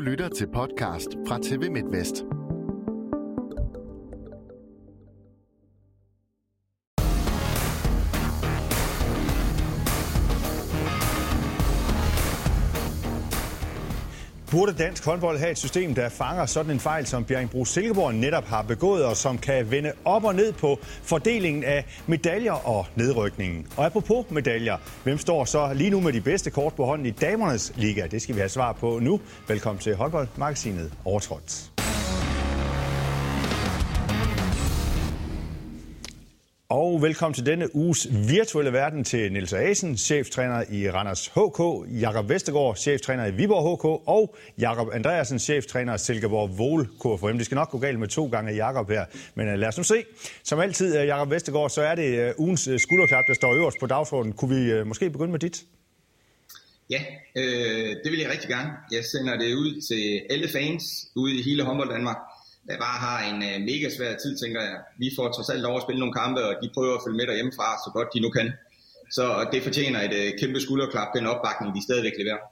Du lytter til podcast fra TV MidtVest. Burde dansk håndbold have et system, der fanger sådan en fejl, som Bjerringbro Silkeborg netop har begået, og som kan vende op og ned på fordelingen af medaljer og nedrykningen? Og apropos medaljer, hvem står så lige nu med de bedste kort på hånden i damernes liga? Det skal vi have svar på nu. Velkommen til håndboldmagasinet Overtrådt. Og velkommen til denne uges virtuelle verden til Nils Asen, cheftræner i Randers HK, Jakob Vestergaard, cheftræner i Viborg HK, og Jakob Andreasen, cheftræner i Silkeborg Vol KFM. Det skal nok gå galt med to gange Jakob her, men uh, lad os nu se. Som altid, uh, Jakob Vestergaard, så er det uh, ugens uh, skulderklap, der står øverst på dagsordenen. Kunne vi uh, måske begynde med dit? Ja, øh, det vil jeg rigtig gerne. Jeg sender det ud til alle fans ude i hele håndbold Danmark der bare har en uh, mega svær tid, tænker jeg. Vi får trods alt lov at spille nogle kampe, og de prøver at følge med derhjemmefra, så godt de nu kan. Så det fortjener et uh, kæmpe skulderklap, den opbakning, de stadigvæk leverer.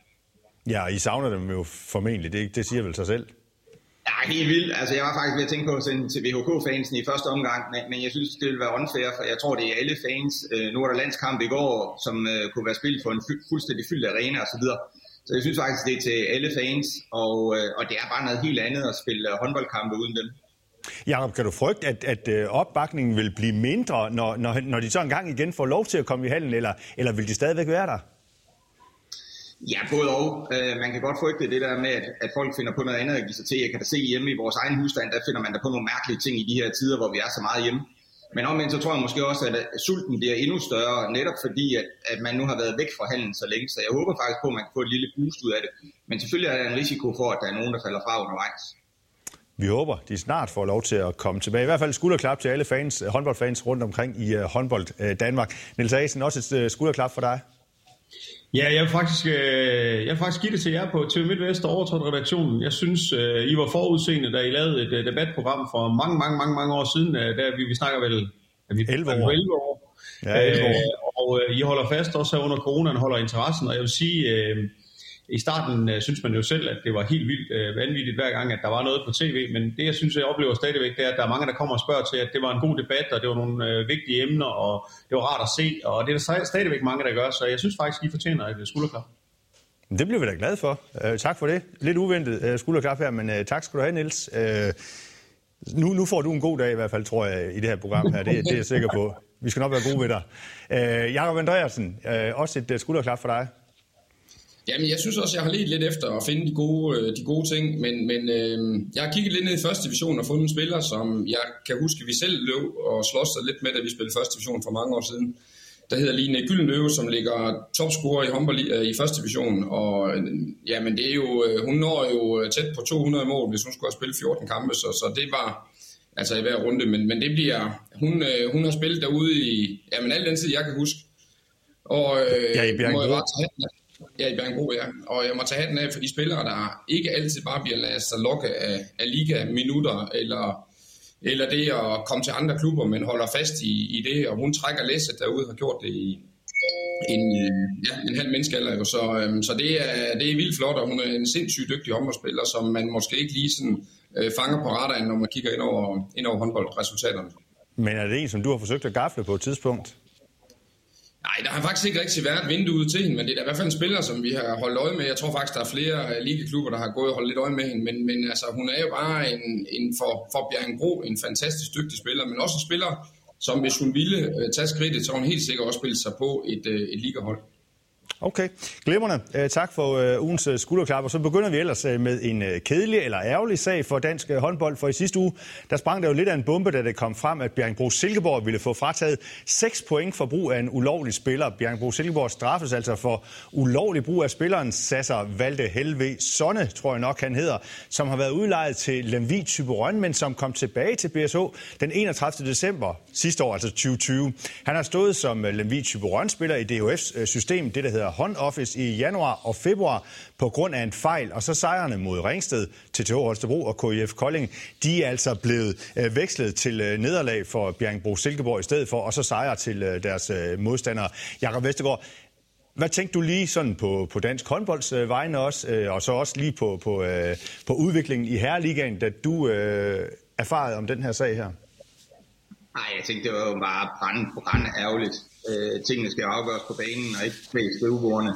Ja, I savner dem jo formentlig, det, det siger vel sig selv. Ja, helt vildt. Altså, jeg var faktisk ved at tænke på at sende til VHK-fansen i første omgang, men, men jeg synes, det ville være unfair, for jeg tror, det er alle fans. Uh, nu er der landskamp i går, som uh, kunne være spillet på en fu- fuldstændig fyldt arena osv. Så jeg synes faktisk, det er til alle fans, og, øh, og det er bare noget helt andet at spille øh, håndboldkampe uden dem. Jakob, kan du frygte, at, at øh, opbakningen vil blive mindre, når, når, når de så engang igen får lov til at komme i hallen, eller, eller vil de stadigvæk være der? Ja, både og. man kan godt frygte det der med, at, at folk finder på noget andet at give sig til. Jeg kan da se hjemme i vores egen husstand, der finder man der på nogle mærkelige ting i de her tider, hvor vi er så meget hjemme. Men omvendt så tror jeg måske også, at sulten bliver endnu større, netop fordi, at, at man nu har været væk fra handlen så længe. Så jeg håber faktisk på, at man kan få et lille boost ud af det. Men selvfølgelig er der en risiko for, at der er nogen, der falder fra undervejs. Vi håber, de snart får lov til at komme tilbage. I hvert fald skulderklap til alle fans, øh, håndboldfans rundt omkring i øh, håndbold øh, Danmark. Niels Asen, også et skulderklap for dig. Ja, jeg vil faktisk, øh, jeg vil faktisk give det til jer på TV MidtVest og overtrådt redaktionen. Jeg synes, øh, I var forudseende, da I lavede et øh, debatprogram for mange, mange, mange, mange år siden. Øh, der vi, vi snakker vel... Er vi 11 år. 11 år. Ja, 11 år. Øh, og øh, I holder fast også her under coronaen, holder interessen. Og jeg vil sige, øh, i starten øh, synes man jo selv, at det var helt vildt øh, vanvittigt hver gang, at der var noget på tv, men det jeg synes, jeg oplever stadigvæk, det er, at der er mange, der kommer og spørger til, at det var en god debat, og det var nogle øh, vigtige emner, og det var rart at se, og det er der stadigvæk mange, der gør, så jeg synes faktisk, I fortjener et øh, skulderklap. Det bliver vi da glade for. Øh, tak for det. Lidt uventet øh, skulderklap her, men øh, tak skal du have, Niels. Øh, nu, nu får du en god dag i hvert fald, tror jeg, i det her program her. Det, det er jeg sikker på. Vi skal nok være gode ved dig. Øh, Jakob Andreasen, øh, også et øh, skulderklap for dig. Jamen, jeg synes også, jeg har let lidt efter at finde de gode, øh, de gode ting, men, men øh, jeg har kigget lidt ned i første division og fundet en spiller, som jeg kan huske, vi selv løb og slås lidt med, da vi spillede første division for mange år siden. Der hedder Line Gyldenløve, som ligger topscorer i håndbold øh, i første division, og ja, men det er jo, øh, hun når jo tæt på 200 mål, hvis hun skulle have spillet 14 kampe, så, så det var altså i hver runde, men, men det bliver, hun, hun har spillet derude i, jamen al den tid, jeg kan huske. Og øh, ja, i må jeg bare tage Ja, i Bjergbro, ja. Og jeg må tage hatten af for de spillere, der ikke altid bare bliver ladet sig lokke af, af liga-minutter, eller, eller det at komme til andre klubber, men holder fast i, i det, og hun trækker læsset derude og har gjort det i en, øh, ja, en halv menneskealder. Så, øhm, så det, er, det er vildt flot, og hun er en sindssygt dygtig håndboldspiller, som man måske ikke lige sådan, øh, fanger på radaren, når man kigger ind over, ind over håndboldresultaterne. Men er det en, som du har forsøgt at gafle på et tidspunkt? Nej, der har faktisk ikke rigtig været vinduet til hende, men det er da i hvert fald en spiller, som vi har holdt øje med. Jeg tror faktisk, der er flere øh, ligeklubber, der har gået og holdt lidt øje med hende, men, men altså, hun er jo bare en, en for, for Bjergenbro en fantastisk dygtig spiller, men også en spiller, som hvis hun ville øh, tage skridtet, så hun helt sikkert også spille sig på et, øh, et ligahold. Okay, glimrende. Øh, tak for øh, ugens øh, skulderklap. Og så begynder vi ellers med en kedelig eller ærgerlig sag for dansk håndbold. For i sidste uge, der sprang der jo lidt af en bombe, da det kom frem, at Bjergbro Silkeborg ville få frataget 6 point for brug af en ulovlig spiller. Bjergbro Silkeborg straffes altså for ulovlig brug af spilleren Sasser Valde Helve Sonne, tror jeg nok han hedder, som har været udlejet til Lemvi Typerøn, men som kom tilbage til BSH den 31. december sidste år, altså 2020. Han har stået som Lemvi Typerøn-spiller i DHF's system, det der hedder Hånd Office i januar og februar på grund af en fejl, og så sejrene mod Ringsted, TTH Holstebro og KIF Kolding, de er altså blevet øh, vekslet til øh, nederlag for Bjergbro Silkeborg i stedet for, og så sejre til øh, deres øh, modstandere. Jakob Vestergaard, Hvad tænkte du lige sådan på, på dansk håndbolds øh, vegne også, øh, og så også lige på, på, øh, på udviklingen i Herreligaen, da du øh, erfarede om den her sag her? Nej, jeg tænkte, det var jo bare brand, brand ærgerligt. Øh, tingene skal afgøres på banen og ikke bag skrivebordene.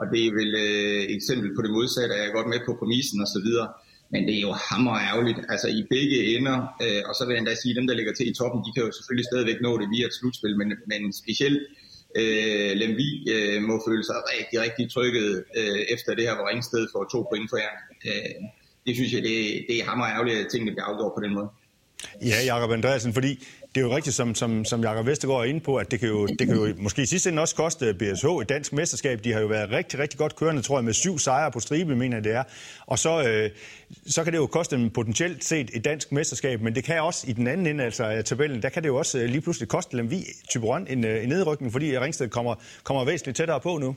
Og det er vel øh, et eksempel på det modsatte, at jeg er godt med på præmissen og så videre. Men det er jo hammer ærgerligt. Altså i begge ender, øh, og så vil jeg endda sige, at dem, der ligger til i toppen, de kan jo selvfølgelig stadigvæk nå det via et slutspil, men, men specielt øh, Lemvi øh, må føle sig rigtig, rigtig trykket øh, efter det her, hvor Ringsted får to point for jer. Øh, det synes jeg, det, det er hammer ærgerligt, at tingene bliver afgjort på den måde. Ja, Jakob Andreasen, fordi det er jo rigtigt, som, som, som Jakob Vestergaard er inde på, at det kan, jo, det kan jo måske i sidste ende også koste BSH et dansk mesterskab. De har jo været rigtig, rigtig godt kørende, tror jeg, med syv sejre på stribe, mener jeg det er. Og så, øh, så kan det jo koste dem potentielt set et dansk mesterskab, men det kan også i den anden ende altså, af tabellen, der kan det jo også øh, lige pludselig koste dem vi Typeron en, øh, en nedrykning, fordi Ringsted kommer, kommer væsentligt tættere på nu.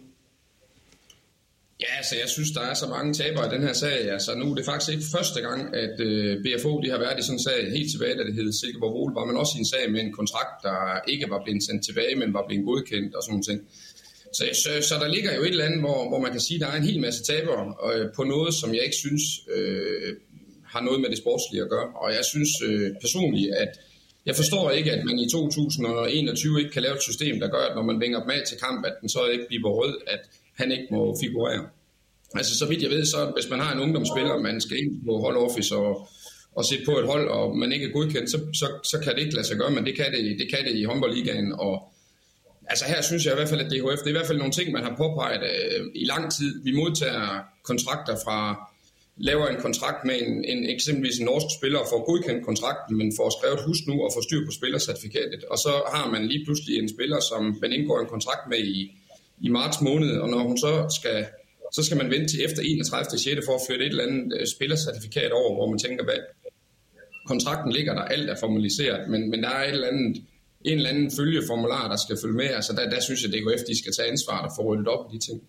Ja, altså jeg synes, der er så mange tabere i den her sag. Altså nu er det faktisk ikke første gang, at øh, BFO de har været i sådan en sag helt tilbage, da det hed Silkeborg Vol, var man også i en sag med en kontrakt, der ikke var blevet sendt tilbage, men var blevet godkendt og sådan noget. Så, så, så der ligger jo et eller andet, hvor, hvor man kan sige, at der er en hel masse tabere øh, på noget, som jeg ikke synes øh, har noget med det sportslige at gøre. Og jeg synes øh, personligt, at jeg forstår ikke, at man i 2021 ikke kan lave et system, der gør, at når man vinger dem af til kamp, at den så ikke bliver rød, at han ikke må figurere. Altså så vidt jeg ved, så hvis man har en ungdomsspiller, man skal ind på hold office og, og se på et hold, og man ikke er godkendt, så, så, så kan det ikke lade sig gøre, men det kan det, det, kan det i håndboldligaen. Og, altså her synes jeg i hvert fald, at DHF, det er i hvert fald nogle ting, man har påpeget øh, i lang tid. Vi modtager kontrakter fra, laver en kontrakt med en, en eksempelvis en norsk spiller og får godkendt kontrakten, men får skrevet hus nu og får styr på spillercertifikatet. Og så har man lige pludselig en spiller, som man indgår en kontrakt med i, i marts måned, og når hun så skal, så skal man vente til efter 31. 6. for at føre et eller andet øh, spillercertifikat over, hvor man tænker, hvad kontrakten ligger der, alt er formaliseret, men, men der er et eller andet, en eller anden følgeformular, der skal følge med. Altså der, der synes jeg, at DKF de skal tage ansvar og få ryddet op i de ting.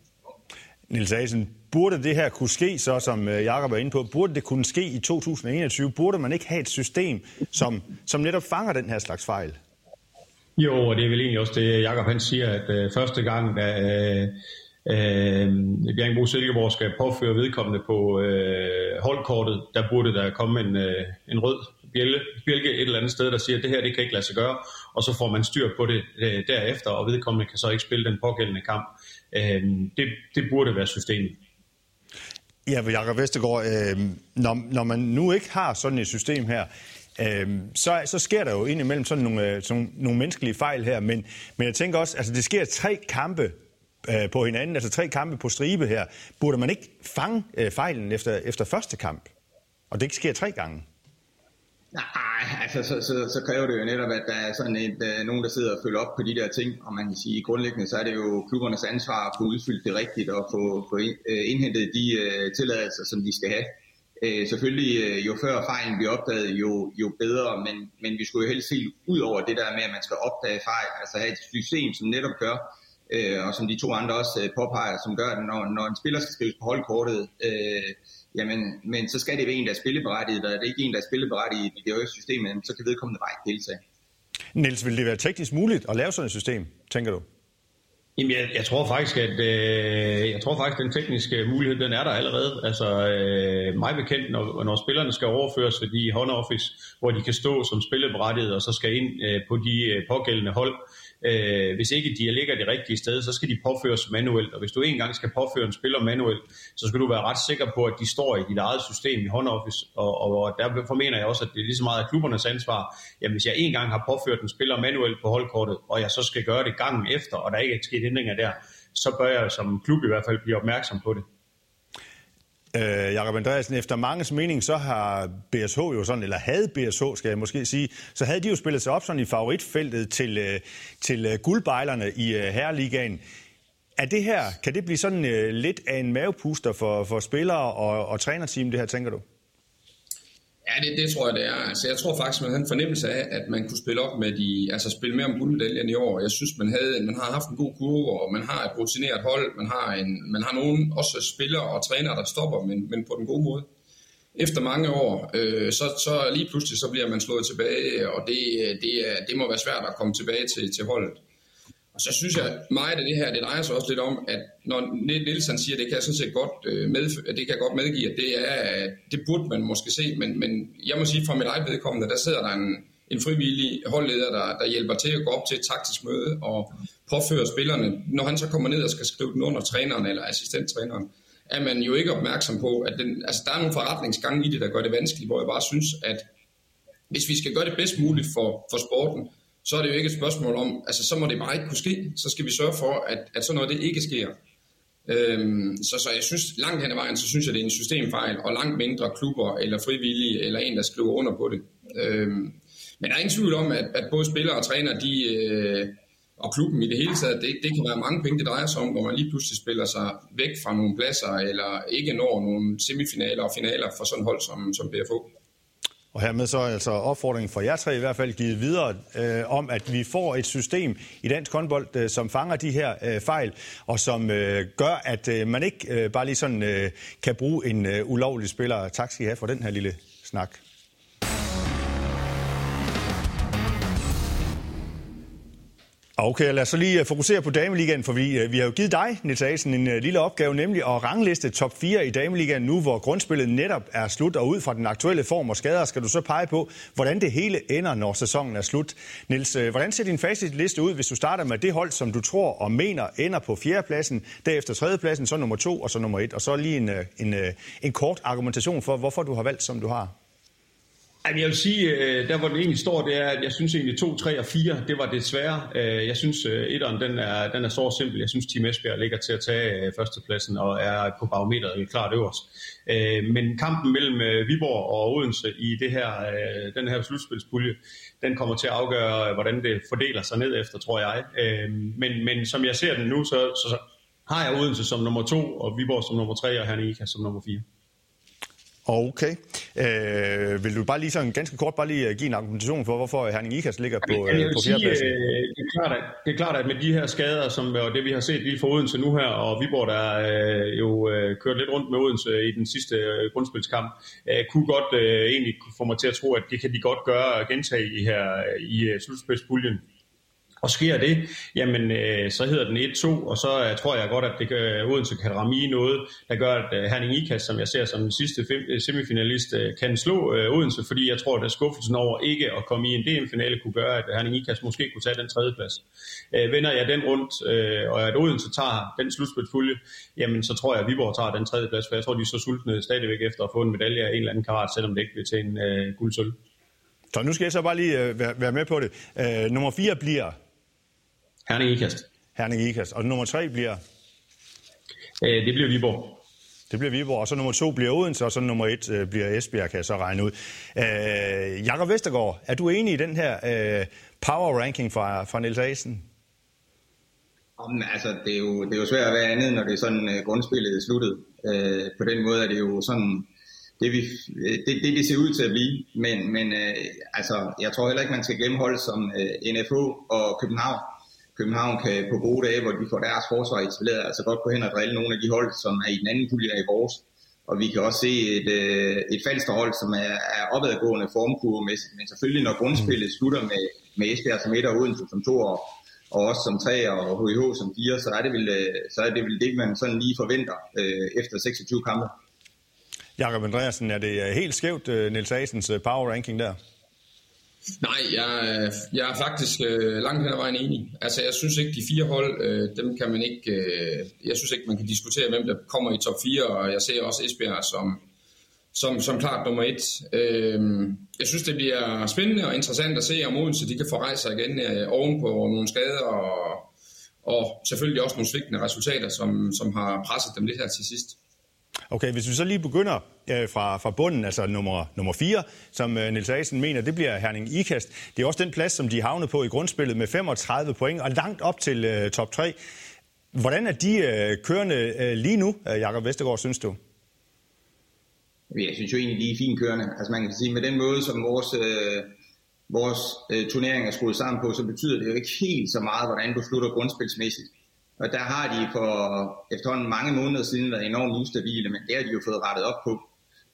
Nils Asen, burde det her kunne ske, så som øh, Jakob var inde på, burde det kunne ske i 2021? Burde man ikke have et system, som, som netop fanger den her slags fejl? Jo, og det er vel egentlig også det, Jakob han siger, at øh, første gang, da øh, øh, Bjergbro Silkeborg skal påføre vedkommende på øh, holdkortet, der burde der komme en, øh, en rød bjælke, bjælke et eller andet sted, der siger, at det her det kan ikke lade sig gøre, og så får man styr på det øh, derefter, og vedkommende kan så ikke spille den pågældende kamp. Øh, det, det burde være systemet. Ja, Jakob Vestergaard, øh, når, når man nu ikke har sådan et system her, øh, så, så sker der jo indimellem sådan nogle, øh, sådan nogle menneskelige fejl her, men, men jeg tænker også, altså det sker tre kampe øh, på hinanden, altså tre kampe på stribe her. Burde man ikke fange øh, fejlen efter, efter første kamp? Og det ikke sker tre gange? Nej, altså så, så, så kræver det jo netop, at der er sådan et, øh, nogen, der sidder og følger op på de der ting, og man kan sige, grundlæggende så er det jo klubbernes ansvar at få udfyldt det rigtigt og få, få øh, indhentet de uh, tilladelser, som de skal have. Uh, selvfølgelig, øh, jo før fejlen bliver opdaget, jo, jo bedre, men, men vi skulle jo helst se ud over det der med, at man skal opdage fejl, altså have et system, som netop gør, øh, og som de to andre også uh, påpeger, som gør, at når, når en spiller skal skrives på holdkortet, øh, jamen, men så skal det være en, der er spilleberettiget, og er det ikke en, der er spilleberettiget i det systemet, så kan vedkommende bare ikke deltage. Niels, ville det være teknisk muligt at lave sådan et system, tænker du? Jamen, jeg, jeg tror faktisk, at øh, jeg tror faktisk, at den tekniske mulighed, den er der allerede. Altså, øh, mig bekendt, når, når spillerne skal overføres til de home office, hvor de kan stå som spilleberettiget, og så skal ind øh, på de øh, pågældende hold, Øh, Øh, hvis ikke de ligger det rigtige sted, så skal de påføres manuelt, og hvis du engang skal påføre en spiller manuelt, så skal du være ret sikker på, at de står i dit eget system i håndoffice, og, og derfor mener jeg også, at det er lige så meget af klubbernes ansvar. Jamen, hvis jeg engang har påført en spiller manuelt på holdkortet, og jeg så skal gøre det gangen efter, og der ikke er sket ændringer der, så bør jeg som klub i hvert fald blive opmærksom på det. Øh, Jakob Andreasen, efter manges mening, så har BSH jo sådan, eller havde BSH, skal jeg måske sige, så havde de jo spillet sig op sådan i favoritfeltet til, øh, til øh, guldbejlerne i øh, Herreligaen. Er det her, kan det blive sådan øh, lidt af en mavepuster for, for spillere og, og trænerteam, det her, tænker du? Ja, det, det tror jeg, det er. Altså, jeg tror faktisk, man havde en fornemmelse af, at man kunne spille op med de, altså spille mere om guldmedaljen i år. Jeg synes, man, havde, man har haft en god kurve, og man har et rutineret hold. Man har, en, man har nogen også spillere og trænere, der stopper, men, men på den gode måde. Efter mange år, øh, så, så lige pludselig så bliver man slået tilbage, og det, det, det må være svært at komme tilbage til, til holdet. Og så synes jeg meget af det her, det drejer sig også lidt om, at når Nielsen siger, det kan jeg sådan set godt, øh, med, det kan jeg godt medgive, at det, er, det burde man måske se, men, men jeg må sige, fra mit eget vedkommende, der sidder der en, en frivillig holdleder, der, der hjælper til at gå op til et taktisk møde og påføre spillerne, når han så kommer ned og skal skrive den under træneren eller assistenttræneren, er man jo ikke opmærksom på, at den, altså, der er nogle forretningsgange i det, der gør det vanskeligt, hvor jeg bare synes, at hvis vi skal gøre det bedst muligt for, for sporten, så er det jo ikke et spørgsmål om, altså så må det bare ikke kunne ske, så skal vi sørge for, at, at sådan noget det ikke sker. Øhm, så, så jeg synes, langt hen ad vejen, så synes jeg, det er en systemfejl, og langt mindre klubber eller frivillige, eller en, der skriver under på det. Øhm, men der er ingen tvivl om, at, at både spillere og træner, de, øh, og klubben i det hele taget, det, det kan være mange penge, det drejer sig om, hvor man lige pludselig spiller sig væk fra nogle pladser, eller ikke når nogle semifinaler og finaler for sådan hold som, som BFO. Og hermed så altså opfordringen fra jer tre i hvert fald givet videre øh, om, at vi får et system i dansk håndbold, øh, som fanger de her øh, fejl, og som øh, gør, at øh, man ikke øh, bare lige sådan øh, kan bruge en øh, ulovlig spiller. Tak skal I have for den her lille snak. Okay, lad os så lige øh, fokusere på Dameligaen, for vi, øh, vi har jo givet dig, Nils Asen, en øh, lille opgave, nemlig at rangliste top 4 i Dameligaen nu, hvor grundspillet netop er slut, og ud fra den aktuelle form og skader, skal du så pege på, hvordan det hele ender, når sæsonen er slut. Nils, hvordan ser din facitliste ud, hvis du starter med det hold, som du tror og mener ender på fjerdepladsen, derefter tredjepladsen, så nummer to og så nummer et, og så lige en, en, en kort argumentation for, hvorfor du har valgt, som du har? Jeg vil sige, øh, der hvor den egentlig står, det er, at jeg synes egentlig 2, 3 og 4, det var det svære. Øh, jeg synes, øh, etteren, den er, den er så simpel. Jeg synes, Team Esbjerg ligger til at tage øh, førstepladsen og er på barometeret klart øverst. Men kampen mellem Viborg og Odense i det her, den her slutspilspulje, den kommer til at afgøre, hvordan det fordeler sig ned efter, tror jeg. Men, men som jeg ser den nu, så, så har jeg Odense som nummer 2, og Viborg som nummer 3, og Hernika som nummer 4. Okay. Øh, vil du bare lige sådan ganske kort bare lige øh, give en argumentation for, hvorfor Herning Ikas ligger på, øh, på fjerdepladsen? Øh, det, er klart, at, det er klart, at med de her skader, som, og det vi har set lige for Odense nu her, og Viborg, der øh, jo øh, kørt lidt rundt med Odense i den sidste øh, grundspilskamp, øh, kunne godt øh, egentlig få mig til at tro, at det kan de godt gøre og gentage i, her, i uh, slutspilspuljen. Og sker det, jamen øh, så hedder den 1-2, og så øh, tror jeg godt, at det gør, Odense kan ramme i noget, der gør, at øh, Herning Ikas, som jeg ser som den sidste fem, øh, semifinalist, øh, kan slå øh, Odense, fordi jeg tror, at skuffelsen over ikke at komme i en DM-finale kunne gøre, at Herning Ikas måske kunne tage den tredje plads. Øh, vender jeg den rundt, øh, og at Odense tager den slutspilsfulje, jamen så tror jeg, at Viborg tager den tredje plads, for jeg tror, de er så sultne stadigvæk efter at få en medalje af en eller anden karat, selvom det ikke bliver til en øh, guldsølv. Så nu skal jeg så bare lige øh, være, være med på det. Øh, nummer 4 bliver Herning Ikast. Herning Ikast. Og nummer tre bliver? Øh, det bliver Viborg. Det bliver Viborg, og så nummer to bliver Odense, og så nummer et øh, bliver Esbjerg, kan jeg så regne ud. Øh, Jakob Vestergaard, er du enig i den her øh, power ranking fra, fra Niels Asen? Om, altså, det er, jo, det er jo svært at være andet, når det er sådan uh, grundspillet er sluttet. Uh, på den måde er det jo sådan, det, vi, det, det, det ser ud til at blive. Men, men uh, altså, jeg tror heller ikke, man skal glemme hold som uh, NFO og København, København kan på gode dage, hvor de får deres forsvar etableret, altså godt gå hen og drille nogle af de hold, som er i den anden pulje i vores. Og vi kan også se et, øh, et falsterhold, som er, er opadgående formkurvemæssigt, men selvfølgelig når grundspillet slutter med, med Esbjerg som et og Odense som to og, og også som tre og HIH som fire, så er det vel, øh, så er det, vel det, man sådan lige forventer øh, efter 26 kampe. Jakob Andreasen, er det helt skævt, Niels Asens power ranking der? Nej, jeg, jeg er faktisk øh, langt hen ad vejen enig. Altså, jeg synes ikke, de fire hold, øh, dem kan man ikke... Øh, jeg synes ikke, man kan diskutere, hvem der kommer i top 4, og jeg ser også Esbjerg som, som, som klart nummer et. Øh, jeg synes, det bliver spændende og interessant at se, om Odense de kan få rejse sig igen øh, ovenpå nogle skader, og, og selvfølgelig også nogle svigtende resultater, som, som har presset dem lidt her til sidst. Okay, hvis vi så lige begynder øh, fra, fra bunden, altså nummer, nummer 4, som øh, Asen mener, det bliver Herning Ikast. Det er også den plads, som de havnet på i grundspillet med 35 point, og langt op til øh, top 3. Hvordan er de øh, kørende øh, lige nu, øh, Jakob Vestergaard, synes du? Jeg synes jo egentlig, de er fint kørende. Altså man kan sige, med den måde, som vores, øh, vores øh, turnering er skruet sammen på, så betyder det jo ikke helt så meget, hvordan du slutter grundspilsmæssigt. Og der har de for efterhånden mange måneder siden været enormt ustabile, men det har de jo fået rettet op på.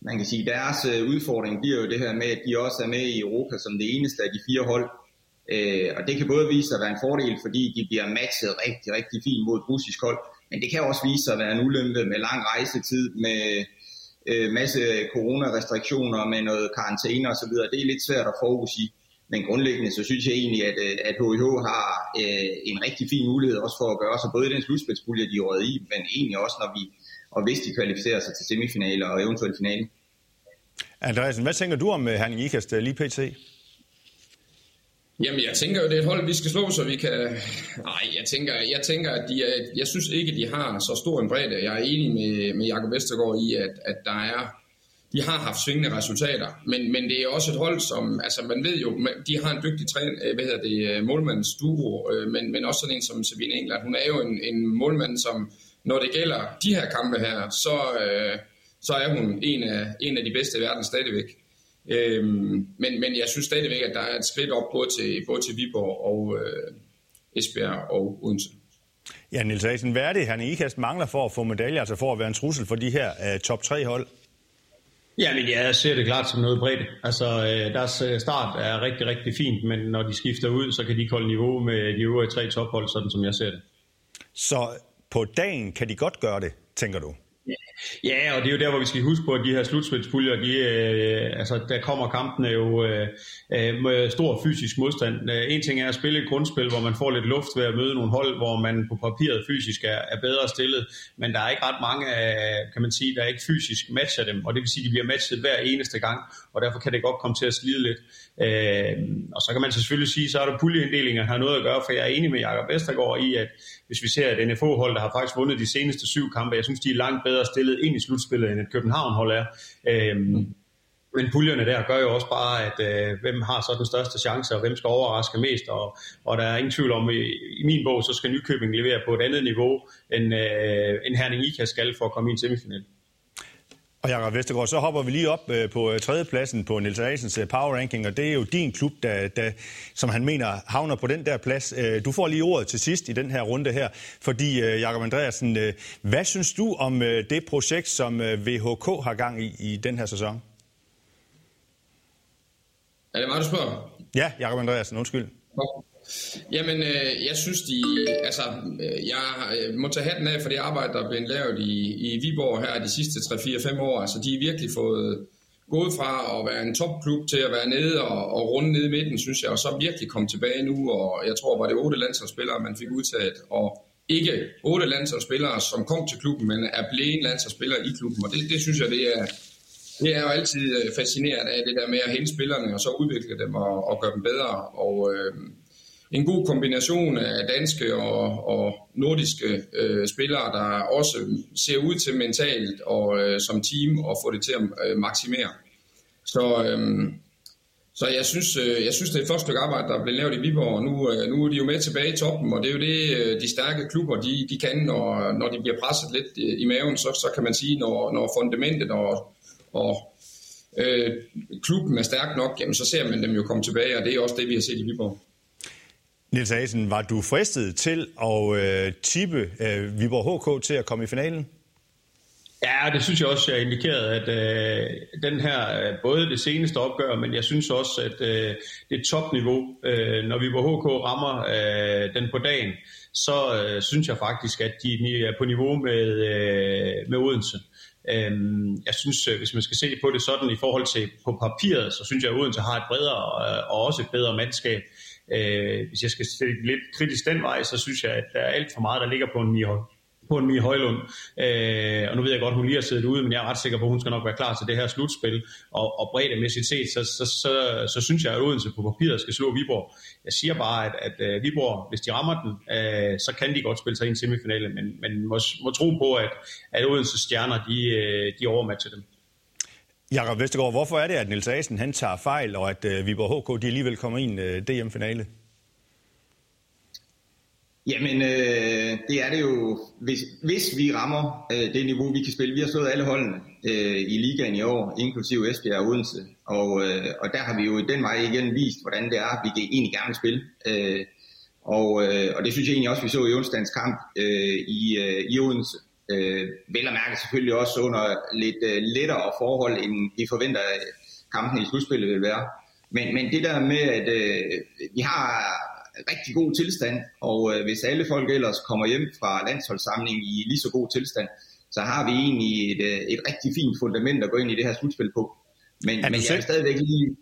Man kan sige, at deres øh, udfordring bliver jo det her med, at de også er med i Europa som det eneste af de fire hold. Øh, og det kan både vise sig at være en fordel, fordi de bliver matchet rigtig, rigtig fint mod et russisk hold, men det kan også vise sig at være en ulempe med lang rejsetid, med øh, masse coronarestriktioner, med noget karantæne osv. Det er lidt svært at forudsige. Men grundlæggende så synes jeg egentlig, at, øh, at HIH har øh, en rigtig fin mulighed også for at gøre sig både i den slutspilspulje, de er i, men egentlig også, når vi, og hvis de kvalificerer sig til semifinaler og eventuelt finale. Andreasen, hvad tænker du om øh, Herning Ikast lige pt? Jamen, jeg tænker jo, det er et hold, vi skal slå, så vi kan... Nej, jeg tænker, jeg tænker at de er... jeg synes ikke, de har så stor en bredde. Jeg er enig med, med Jakob Vestergaard i, at, at der er... De har haft svingende resultater, men, men det er også et hold, som... Altså, man ved jo, de har en dygtig træn, øh, hvad hedder det, øh, målmandens duo, øh, men, men også sådan en som Sabine England. Hun er jo en, en målmand, som, når det gælder de her kampe her, så, så er hun en af, en af de bedste i verden stadigvæk. Øhm, men, men jeg synes stadigvæk, at der er et skridt op både til, både til Viborg og øh, Esbjerg og Odense. Ja, Niels Asen, hvad er det, han i IKAST mangler for at få medaljer, altså for at være en trussel for de her øh, top 3 hold? Ja, men jeg ser det klart som noget bredt. Altså, øh, deres øh, start er rigtig, rigtig fint, men når de skifter ud, så kan de holde niveau med de øvrige tre tophold, sådan som jeg ser det. Så på dagen kan de godt gøre det, tænker du? Ja, og det er jo der, hvor vi skal huske på, at de her slutspilspuljer, de, øh, altså, der kommer kampene jo øh, øh med stor fysisk modstand. Øh, en ting er at spille et grundspil, hvor man får lidt luft ved at møde nogle hold, hvor man på papiret fysisk er, er bedre stillet, men der er ikke ret mange, øh, kan man sige, der ikke fysisk matcher dem, og det vil sige, at de bliver matchet hver eneste gang, og derfor kan det godt komme til at slide lidt. Øh, og så kan man selvfølgelig sige, så er der puljeinddelinger har noget at gøre, for jeg er enig med Jakob Vestergaard i, at hvis vi ser et NFO-hold, der har faktisk vundet de seneste syv kampe, jeg synes, de er langt bedre stillet ind i slutspillet, end et København-hold er. Øhm, men puljerne der gør jo også bare, at øh, hvem har så den største chance, og hvem skal overraske mest. Og, og der er ingen tvivl om, i, i min bog, så skal Nykøbing levere på et andet niveau, end, øh, end Herning Ika skal for at komme i en semifinal. Og Jakob Vestergaard, så hopper vi lige op øh, på øh, tredjepladsen på Niels Asens øh, power ranking, og det er jo din klub, der, der, som han mener havner på den der plads. Du får lige ordet til sidst i den her runde her, fordi Jakob Andreasen, hvad synes du om det projekt, som VHK har gang i i den her sæson? Er det mig, du spørger? Ja, Jakob Andreasen, undskyld. Jamen, øh, jeg synes, de, altså, øh, jeg øh, må tage hatten af for det arbejde, der er blevet lavet i, i Viborg her de sidste 3-4-5 år. Altså, de har virkelig fået gået fra at være en topklub til at være nede og, og runde nede i midten, synes jeg, og så virkelig komme tilbage nu, og jeg tror, var det otte landsholdsspillere, man fik udtaget, og ikke otte landsholdsspillere, som kom til klubben, men er blevet landsholdsspillere i klubben, og det, det synes jeg, det er, det er jo altid øh, fascinerende af det der med at hente spillerne, og så udvikle dem og, og gøre dem bedre, og øh, en god kombination af danske og, og nordiske øh, spillere, der også ser ud til mentalt og øh, som team at få det til at øh, maksimere. Så, øh, så jeg synes, øh, jeg synes, det er et første stykke arbejde, der er blevet lavet i Viborg, og nu, øh, nu er de jo med tilbage i toppen, og det er jo det, øh, de stærke klubber, de, de kan, når, når de bliver presset lidt øh, i maven, så, så kan man sige, når, når fundamentet og, og øh, klubben er stærk nok, jamen, så ser man dem jo komme tilbage, og det er også det, vi har set i Viborg. Nils Asen, var du fristet til at øh, tippe øh, Viborg HK til at komme i finalen? Ja, det synes jeg også, jeg indikerede, at øh, den her, øh, både det seneste opgør, men jeg synes også, at øh, det topniveau, øh, når Viborg HK rammer øh, den på dagen, så øh, synes jeg faktisk, at de er på niveau med, øh, med Odense. Øhm, jeg synes, øh, hvis man skal se på det sådan i forhold til på papiret, så synes jeg, at Odense har et bredere øh, og også et bedre mandskab. Øh, hvis jeg skal se lidt kritisk den vej, så synes jeg, at der er alt for meget, der ligger på en Mie, på en Mie Højlund. Øh, og nu ved jeg godt, hun lige har siddet ude, men jeg er ret sikker på, at hun skal nok være klar til det her slutspil. Og, og breddemæssigt set, så, så, så, så synes jeg, at Odense på papiret skal slå Viborg. Jeg siger bare, at, at uh, Viborg, hvis de rammer den, uh, så kan de godt spille sig i en semifinale, men, men må, må tro på, at, at Odense stjerner, de, uh, de overmatcher dem. Jakob Vestergaard, hvorfor er det, at Nils Asen han tager fejl, og at øh, Viborg HK de alligevel kommer i en øh, DM-finale? Jamen, øh, det er det jo, hvis, hvis vi rammer øh, det niveau, vi kan spille. Vi har slået alle holdene øh, i ligaen i år, inklusive Esbjerg og Odense. Og, øh, og der har vi jo den vej igen vist, hvordan det er, vi kan egentlig gerne spille. Øh, og, øh, og det synes jeg egentlig også, vi så i onsdagens kamp øh, i, øh, i Odense. Øh, vel at mærke selvfølgelig også under lidt øh, lettere forhold, end vi forventer, at kampen i slutspillet vil være. Men, men det der med, at øh, vi har rigtig god tilstand, og øh, hvis alle folk ellers kommer hjem fra landsholdssamlingen i lige så god tilstand, så har vi egentlig et, øh, et rigtig fint fundament at gå ind i det her slutspil på. Men, men jeg vil stadigvæk lige...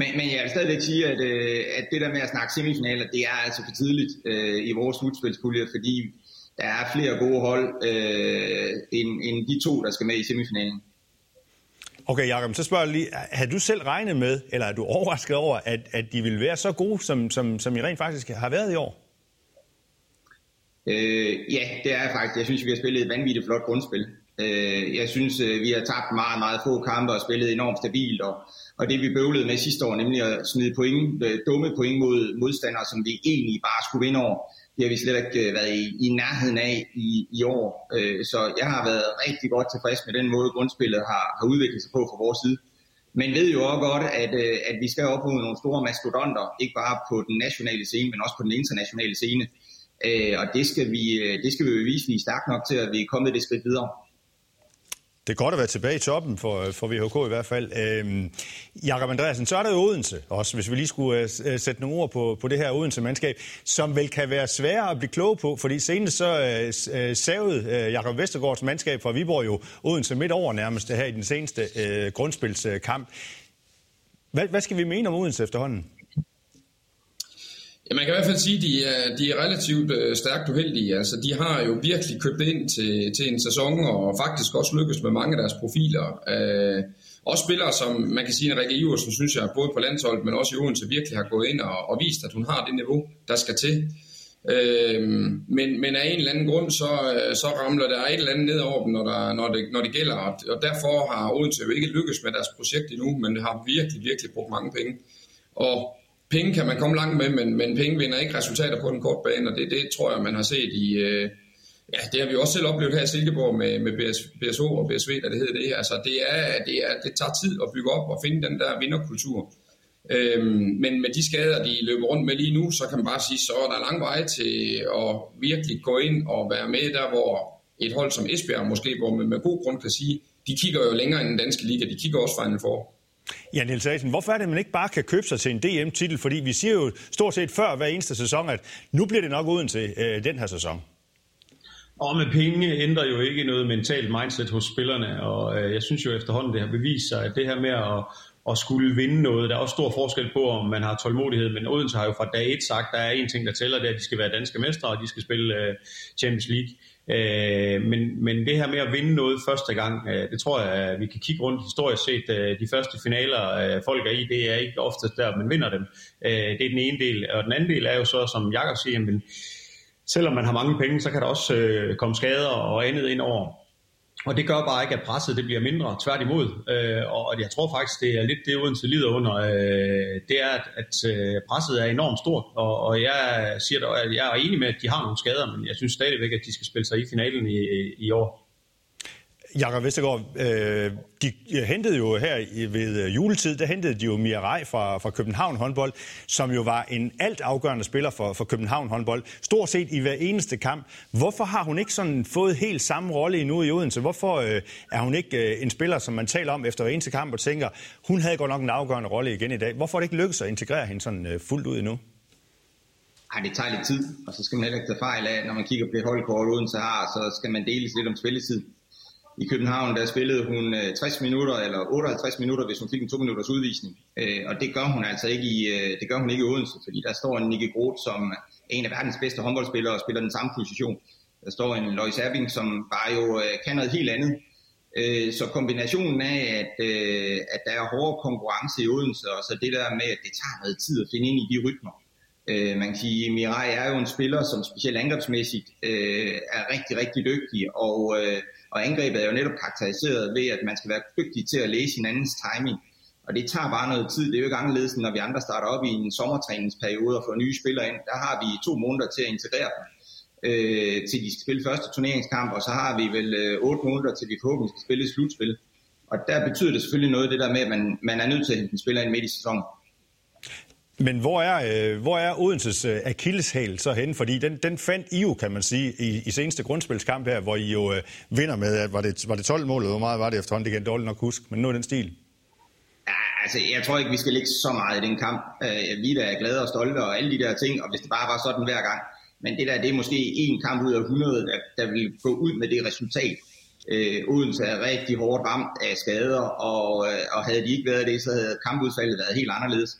Men, men jeg vil stadigvæk sige, at, øh, at det der med at snakke semifinaler, det er altså for tidligt øh, i vores slutspilspulje, fordi der er flere gode hold øh, end, end de to, der skal med i semifinalen. Okay, Jacob, så spørger jeg lige, har du selv regnet med, eller er du overrasket over, at, at de vil være så gode, som, som, som I rent faktisk har været i år? Øh, ja, det er jeg faktisk. Jeg synes, vi har spillet et vanvittigt flot grundspil. Øh, jeg synes, øh, vi har tabt meget, meget få kampe og spillet enormt stabilt. Og, og det vi bøvlede med sidste år, nemlig at smide point, øh, dumme point mod modstandere, som vi egentlig bare skulle vinde over, det har vi slet ikke øh, været i, i nærheden af i, i år. Øh, så jeg har været rigtig godt tilfreds med den måde, grundspillet har, har udviklet sig på fra vores side. Men ved jo også godt, at, øh, at vi skal op på nogle store mastodonter, ikke bare på den nationale scene, men også på den internationale scene. Øh, og det skal vi, øh, det skal vi jo vise, vi er stærke nok til, at vi er kommet det skridt videre. Det er godt at være tilbage i toppen for, øh, for VHK i hvert fald. Øhm, Jakob Andreasen, så er der jo Odense også, hvis vi lige skulle uh, sætte nogle ord på, på det her Odense-mandskab, som vel kan være svære at blive klog på, fordi senest så uh, savede uh, Jakob Vestergaards mandskab fra Viborg jo Odense midt over nærmest her i den seneste uh, grundspilskamp. Hvad, hvad skal vi mene om Odense efterhånden? Ja, man kan i hvert fald sige, at de er, de er relativt øh, stærkt uheldige. Altså, de har jo virkelig købt ind til, til en sæson, og faktisk også lykkes med mange af deres profiler. Øh, også spillere, som man kan sige, at Rikke Iversen, synes jeg, både på landsholdet, men også i Odense, virkelig har gået ind og, og vist, at hun har det niveau, der skal til. Øh, men, men af en eller anden grund, så, øh, så ramler der et eller andet ned over dem, når, der, når, det, når det gælder. Og derfor har Odense jo ikke lykkes med deres projekt endnu, men har virkelig, virkelig brugt mange penge. Og penge kan man komme langt med, men, men penge vinder ikke resultater på den korte bane, og det, det tror jeg, man har set i... Øh, ja, det har vi også selv oplevet her i Silkeborg med, med BS, BSO og BSV, der det hedder det. Altså, det, er, det, er, det tager tid at bygge op og finde den der vinderkultur. Øhm, men med de skader, de løber rundt med lige nu, så kan man bare sige, så er der lang vej til at virkelig gå ind og være med der, hvor et hold som Esbjerg måske, hvor man med god grund kan sige, de kigger jo længere end den danske liga, de kigger også Final Four. Ja, Niels Asen, hvorfor er det, at man ikke bare kan købe sig til en DM-titel? Fordi vi siger jo stort set før hver eneste sæson, at nu bliver det nok uden til øh, den her sæson. Og med penge ændrer jo ikke noget mentalt mindset hos spillerne, og øh, jeg synes jo efterhånden, det har bevist sig, at det her med at, at skulle vinde noget, der er også stor forskel på, om man har tålmodighed, men Odense har jo fra dag et sagt, der er en ting, der tæller, det er, at de skal være danske mestre, og de skal spille øh, Champions League. Øh, men, men det her med at vinde noget første gang, øh, det tror jeg, at vi kan kigge rundt historisk set. Øh, de første finaler, øh, folk er i, det er ikke oftest der, man vinder dem. Øh, det er den ene del. Og den anden del er jo så, som Jakob siger, men selvom man har mange penge, så kan der også øh, komme skader og andet ind over. Og det gør bare ikke, at presset det bliver mindre, tværtimod. Øh, og jeg tror faktisk, det er lidt det, Odense lider under. Øh, det er, at, at øh, presset er enormt stort, og, og jeg siger da, at jeg er enig med, at de har nogle skader, men jeg synes stadigvæk, at de skal spille sig i finalen i, i år. Jakob Vestergaard, øh, de øh, hentede jo her ved øh, juletid, der hentede de jo Mia Rej fra, fra København håndbold, som jo var en alt afgørende spiller for, for København håndbold, stort set i hver eneste kamp. Hvorfor har hun ikke sådan fået helt samme rolle endnu i Odense? Hvorfor øh, er hun ikke øh, en spiller, som man taler om efter hver eneste kamp og tænker, hun havde godt nok en afgørende rolle igen i dag. Hvorfor er det ikke lykkedes at integrere hende sådan øh, fuldt ud endnu? Ej, det tager lidt tid, og så skal man heller ikke tage fejl af, når man kigger på det holdkort Odense har, så skal man deles lidt om spilletid i København, der spillede hun øh, 60 minutter eller 58 minutter, hvis hun fik en to minutters udvisning. Øh, og det gør hun altså ikke i, øh, det gør hun ikke i Odense, fordi der står en Nicky Groth, som en af verdens bedste håndboldspillere og spiller den samme position. Der står en Lois Abing, som bare jo kan noget helt andet. Så kombinationen af, at, at der er hårde konkurrence i Odense, og så det der med, at det tager noget tid at finde ind i de rytmer. Man kan sige, at Mirai er jo en spiller, som specielt angrebsmæssigt er rigtig, rigtig dygtig, og og angrebet er jo netop karakteriseret ved, at man skal være dygtig til at læse hinandens timing. Og det tager bare noget tid. Det er jo ikke anderledes, når vi andre starter op i en sommertræningsperiode og får nye spillere ind. Der har vi to måneder til at integrere dem, øh, til de skal spille første turneringskamp, og så har vi vel øh, otte måneder til vi forhåbentlig skal spille slutspil. Og der betyder det selvfølgelig noget, det der med, at man, man er nødt til at hente en spiller ind midt i sæsonen. Men hvor er, øh, hvor er Odenses øh, akilleshæl så henne? Fordi den, den fandt I jo, kan man sige, i, i seneste grundspilskamp her, hvor I jo øh, vinder med, at var det, var det 12 mål, hvor meget var det efterhånden? Det kan jeg dårligt nok huske, men nu er den stil. Ja, altså, jeg tror ikke, vi skal ligge så meget i den kamp. Øh, vi der er glade og stolte og alle de der ting, og hvis det bare var sådan hver gang. Men det der, det er måske en kamp ud af 100, der, der vil gå ud med det resultat. Øh, Odense er rigtig hårdt ramt af skader, og, øh, og havde de ikke været det, så havde kampudfaldet været helt anderledes.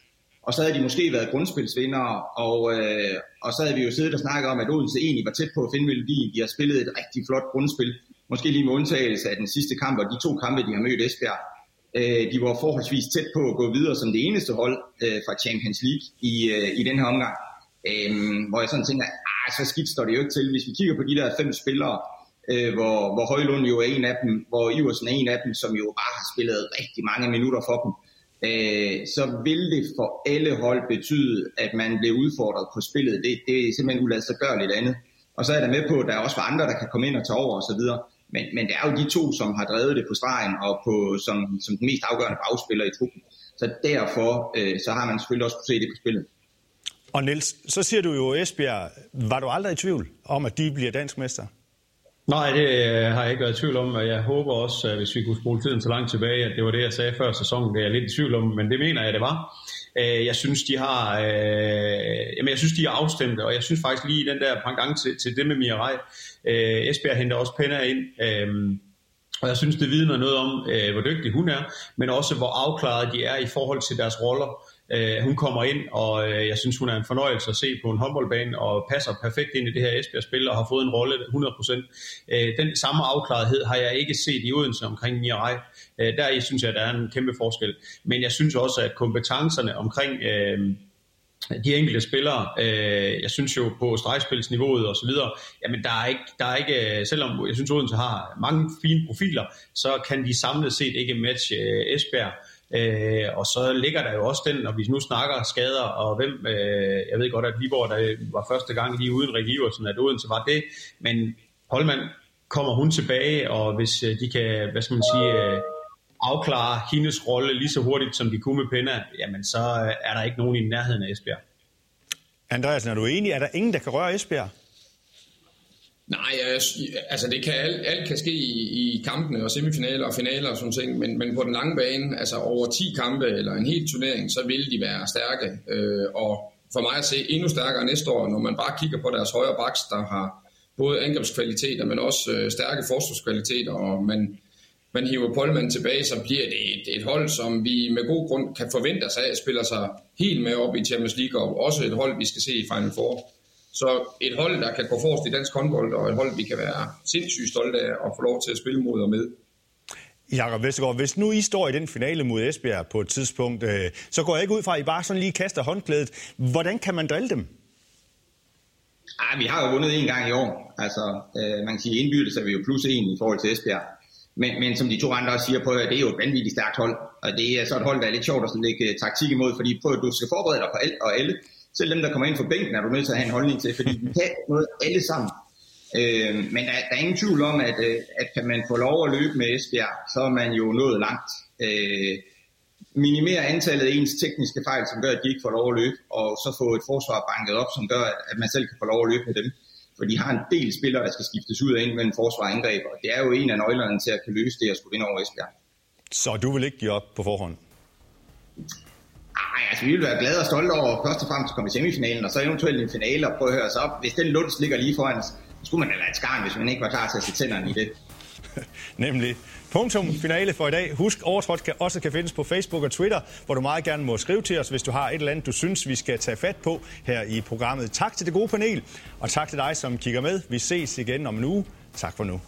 Og så havde de måske været grundspilsvindere, og, øh, og så havde vi jo siddet og snakket om, at Odense egentlig var tæt på at finde melodien. De har spillet et rigtig flot grundspil, måske lige med undtagelse af den sidste kamp, og de to kampe, de har mødt Esbjerg. Øh, de var forholdsvis tæt på at gå videre som det eneste hold øh, fra Champions League i, øh, i den her omgang. Øh, hvor jeg sådan tænker, ah, så skidt står det jo ikke til. Hvis vi kigger på de der fem spillere, øh, hvor, hvor Højlund jo er en af dem, hvor Iversen er en af dem, som jo bare har spillet rigtig mange minutter for dem, øh, så vil det for alle hold betyde, at man bliver udfordret på spillet. Det, det er simpelthen uladsiggørligt andet. Og så er der med på, at der også var andre, der kan komme ind og tage over osv. Men, men det er jo de to, som har drevet det på stregen og på, som, som den mest afgørende bagspiller i truppen. Så derfor øh, så har man selvfølgelig også kunne se det på spillet. Og Niels, så siger du jo Esbjerg, var du aldrig i tvivl om, at de bliver dansk mester? Nej, det øh, har jeg ikke været i tvivl om, og jeg håber også, at hvis vi kunne spole tiden så langt tilbage, at det var det, jeg sagde før sæsonen, det er jeg lidt i tvivl om, men det mener jeg, det var. Øh, jeg synes, de har, øh, jamen, jeg synes, de er afstemte, og jeg synes faktisk lige den der panggang til, til det med Mirai, øh, Esbjerg henter også Penner ind, og jeg synes, det vidner noget om, hvor dygtig hun er, men også hvor afklaret de er i forhold til deres roller. Øh, hun kommer ind, og øh, jeg synes, hun er en fornøjelse at se på en håndboldbane, og passer perfekt ind i det her Esbjerg-spil, og har fået en rolle 100%. Øh, den samme afklarethed har jeg ikke set i Odense omkring Mirai. Øh, der synes jeg, der er en kæmpe forskel. Men jeg synes også, at kompetencerne omkring... Øh, de enkelte spillere, øh, jeg synes jo på stregspilsniveauet og så videre, jamen der er ikke, der er ikke, øh, selvom jeg synes Odense har mange fine profiler, så kan de samlet set ikke matche øh, Esbjerg. Øh, og så ligger der jo også den, når vi nu snakker skader, og hvem, øh, jeg ved godt, at Viborg der var første gang lige uden Rik Iversen, at Odense var det, men Holman kommer hun tilbage, og hvis øh, de kan, hvad skal man sige, øh, afklare hendes rolle lige så hurtigt, som de kunne med Penna, jamen så er der ikke nogen i nærheden af Esbjerg. Andreas, er du enig? Er der ingen, der kan røre Esbjerg? Nej, altså det kan alt, alt kan ske i, i kampene og semifinaler og finaler og sådan ting, men, men på den lange bane, altså over 10 kampe eller en hel turnering, så vil de være stærke. Øh, og for mig at se endnu stærkere næste år, når man bare kigger på deres højre baks, der har både angrebskvaliteter, men også øh, stærke forsvarskvaliteter, og man, man hiver Polman tilbage, så bliver det et, et hold, som vi med god grund kan forvente sig af, spiller sig helt med op i Champions League, og også et hold, vi skal se i Final Four. Så et hold, der kan gå forrest i dansk håndbold, og et hold, vi kan være sindssygt stolte af at få lov til at spille mod og med. Jakob Vestergaard, hvis nu I står i den finale mod Esbjerg på et tidspunkt, øh, så går jeg ikke ud fra, at I bare sådan lige kaster håndklædet. Hvordan kan man drille dem? Ej, vi har jo vundet en gang i år. Altså, øh, man kan sige, indbyrdes er vi jo plus en i forhold til Esbjerg. Men, men som de to andre også siger, på, det er jo et vanvittigt stærkt hold. Og det er så et hold, der er lidt sjovt at lægge taktik imod, fordi prøv, du skal forberede dig på alt og alle selv dem, der kommer ind for bænken, er du nødt til at have en holdning til, fordi vi kan noget alle sammen. Øh, men der, der er ingen tvivl om, at, øh, at kan man få lov at løbe med Esbjerg, så er man jo nået langt. Øh, minimere antallet af ens tekniske fejl, som gør, at de ikke får lov at løbe, og så få et forsvar banket op, som gør, at man selv kan få lov at løbe med dem. For de har en del spillere, der skal skiftes ud af ind mellem forsvar og angreb, og det er jo en af nøglerne til at kan løse det at skulle vinde over Esbjerg. Så du vil ikke give op på forhånd? Nej, altså vi vil være glade og stolte over først og fremmest at komme i semifinalen, og så eventuelt en finale, og prøve at høre os op. Hvis den lunds ligger lige foran os, så skulle man da lade et skarn, hvis man ikke var klar til at sætte tænderne i det. Nemlig. Punktum finale for i dag. Husk, Overtrådt kan også kan findes på Facebook og Twitter, hvor du meget gerne må skrive til os, hvis du har et eller andet, du synes, vi skal tage fat på her i programmet. Tak til det gode panel, og tak til dig, som kigger med. Vi ses igen om en uge. Tak for nu.